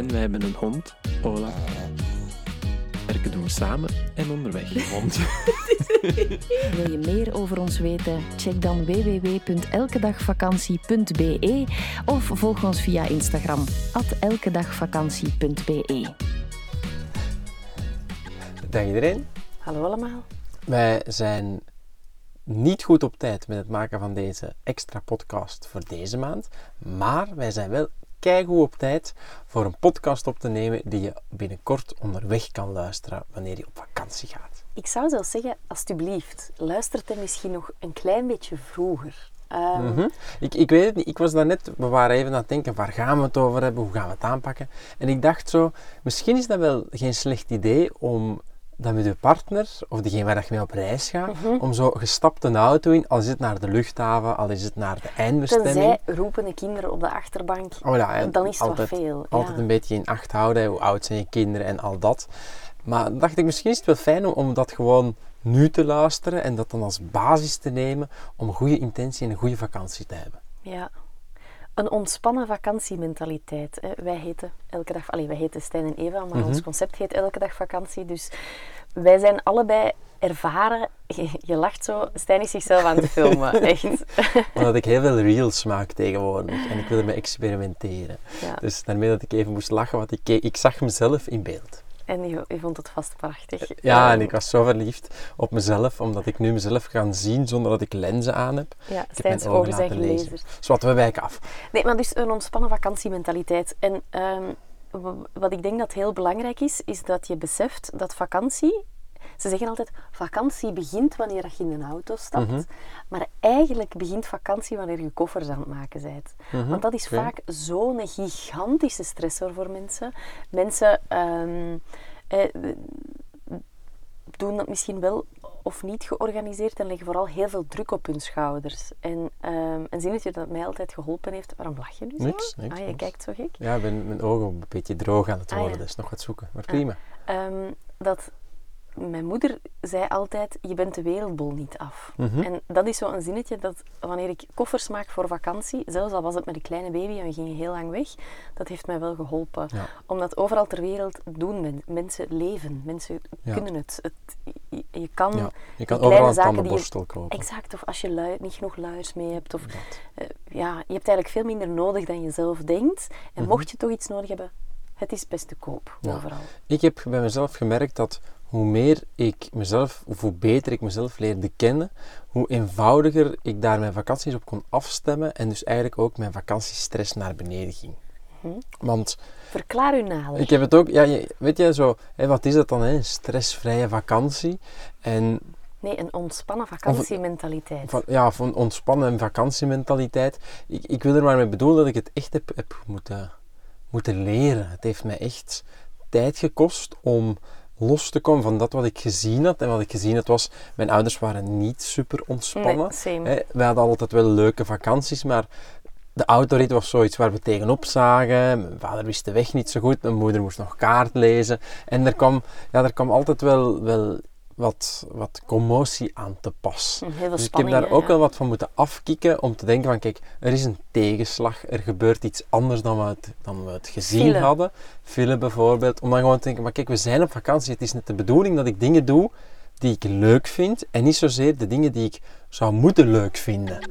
En wij hebben een hond, Ola. Werken doen we samen en onderweg een hond. Wil je meer over ons weten? Check dan www.elkedagvakantie.be of volg ons via Instagram elkedagvakantie.be. Dag iedereen. Hallo allemaal. Wij zijn niet goed op tijd met het maken van deze extra podcast voor deze maand. Maar wij zijn wel keigoed op tijd voor een podcast op te nemen die je binnenkort onderweg kan luisteren wanneer je op vakantie gaat. Ik zou zelfs zeggen, alstublieft, luistert hem misschien nog een klein beetje vroeger. Ehm, Mhm. ik, ik weet het niet. Ik was daarnet, we waren even aan het denken, waar gaan we het over hebben? Hoe gaan we het aanpakken? En ik dacht zo, misschien is dat wel geen slecht idee om dat met je partner, of degene waar je mee op reis gaat, om zo gestapt een auto in, al is het naar de luchthaven, al is het naar de eindbestemming. Tenzij roepen de kinderen op de achterbank, Oh ja, dan is het altijd, wat veel. Altijd een beetje in acht houden, hoe oud zijn je kinderen en al dat. Maar dan dacht ik, misschien is het wel fijn om, om dat gewoon nu te luisteren en dat dan als basis te nemen om goede intentie en een goede vakantie te hebben. Ja. Een ontspannen vakantiementaliteit. Hè. Wij heten elke dag, allee, wij heten Stijn en Eva, maar Mhm. ons concept heet elke dag vakantie. Dus wij zijn allebei ervaren. Je, je lacht zo. Stijn is zichzelf aan het filmen, echt. Omdat ik heel veel reels maak tegenwoordig en ik wil ermee experimenteren. Ja. Dus daarmee dat ik even moest lachen, want ik, ik zag mezelf in beeld. En je, je vond het vast prachtig. Ja, en ik was zo verliefd op mezelf, omdat ik nu mezelf kan zien zonder dat ik lenzen aan heb. Ja, Ik heb mijn ogen zijn laten lezen. gelezerd. Dus wat we wijken af. Nee, maar dus een ontspannen vakantiementaliteit. En ehm, wat ik denk dat heel belangrijk is, is dat je beseft dat vakantie... Ze zeggen altijd, vakantie begint wanneer je in een auto stapt. Mhm. Maar eigenlijk begint vakantie wanneer je koffers aan het maken bent. Mhm, Want dat is vaak zo'n gigantische stressor voor mensen. Mensen ehm, eh, doen dat misschien wel of niet georganiseerd en leggen vooral heel veel druk op hun schouders. En ehm, een zinnetje dat mij altijd geholpen heeft... Waarom lach je nu zo? Niks, niks, Ah, je niks. kijkt zo gek. Ja, ik ben mijn ogen een beetje droog aan het Ah, ja. worden, dus nog wat zoeken. Maar prima. Ehm, dat mijn moeder zei altijd, je bent de wereldbol niet af. Mhm. En dat is zo'n zinnetje dat wanneer ik koffers maak voor vakantie, zelfs al was het met een kleine baby en we gingen heel lang weg, dat heeft mij wel geholpen. Ja. Omdat overal ter wereld doen men, mensen leven, mensen Ja. kunnen het. het je, je kan... Ja, je kan kleine overal zaken die je- kopen. Exact, of als je lui, niet genoeg luiers mee hebt. Of, eh, ja, je hebt eigenlijk veel minder nodig dan je zelf denkt. En mocht je toch iets nodig hebben, het is best te koop, Mhm. Overal. Ik heb bij mezelf gemerkt dat hoe meer ik mezelf, of hoe beter ik mezelf leerde kennen, hoe eenvoudiger ik daar mijn vakanties op kon afstemmen en dus eigenlijk ook mijn vakantiestress naar beneden ging. Mhm. Want Verklaar u nader. ik heb het ook, ja, weet je zo, wat is dat dan, hè? een stressvrije vakantie? En Nee, een ontspannen vakantiementaliteit. van, ja, van ontspannen vakantiementaliteit. Ik, ik wil er maar mee bedoelen dat ik het echt heb, heb moeten, moeten leren. Het heeft mij echt tijd gekost om los te komen van dat wat ik gezien had. En wat ik gezien had was, mijn ouders waren niet super ontspannen. Nee, wij hadden altijd wel leuke vakanties, maar de autorit was zoiets waar we tegenop zagen. Mijn vader wist de weg niet zo goed, mijn moeder moest nog kaart lezen. En er kwam, ja, er kwam altijd wel, wel wat, wat commotie aan te pas. Heel Dus ik heb daar ook ja. wel wat van moeten afkicken om te denken van kijk, er is een tegenslag, er gebeurt iets anders dan we het, dan we het gezien hadden. File bijvoorbeeld, om dan gewoon te denken, maar kijk, we zijn op vakantie, het is net de bedoeling dat ik dingen doe die ik leuk vind en niet zozeer de dingen die ik zou moeten leuk vinden.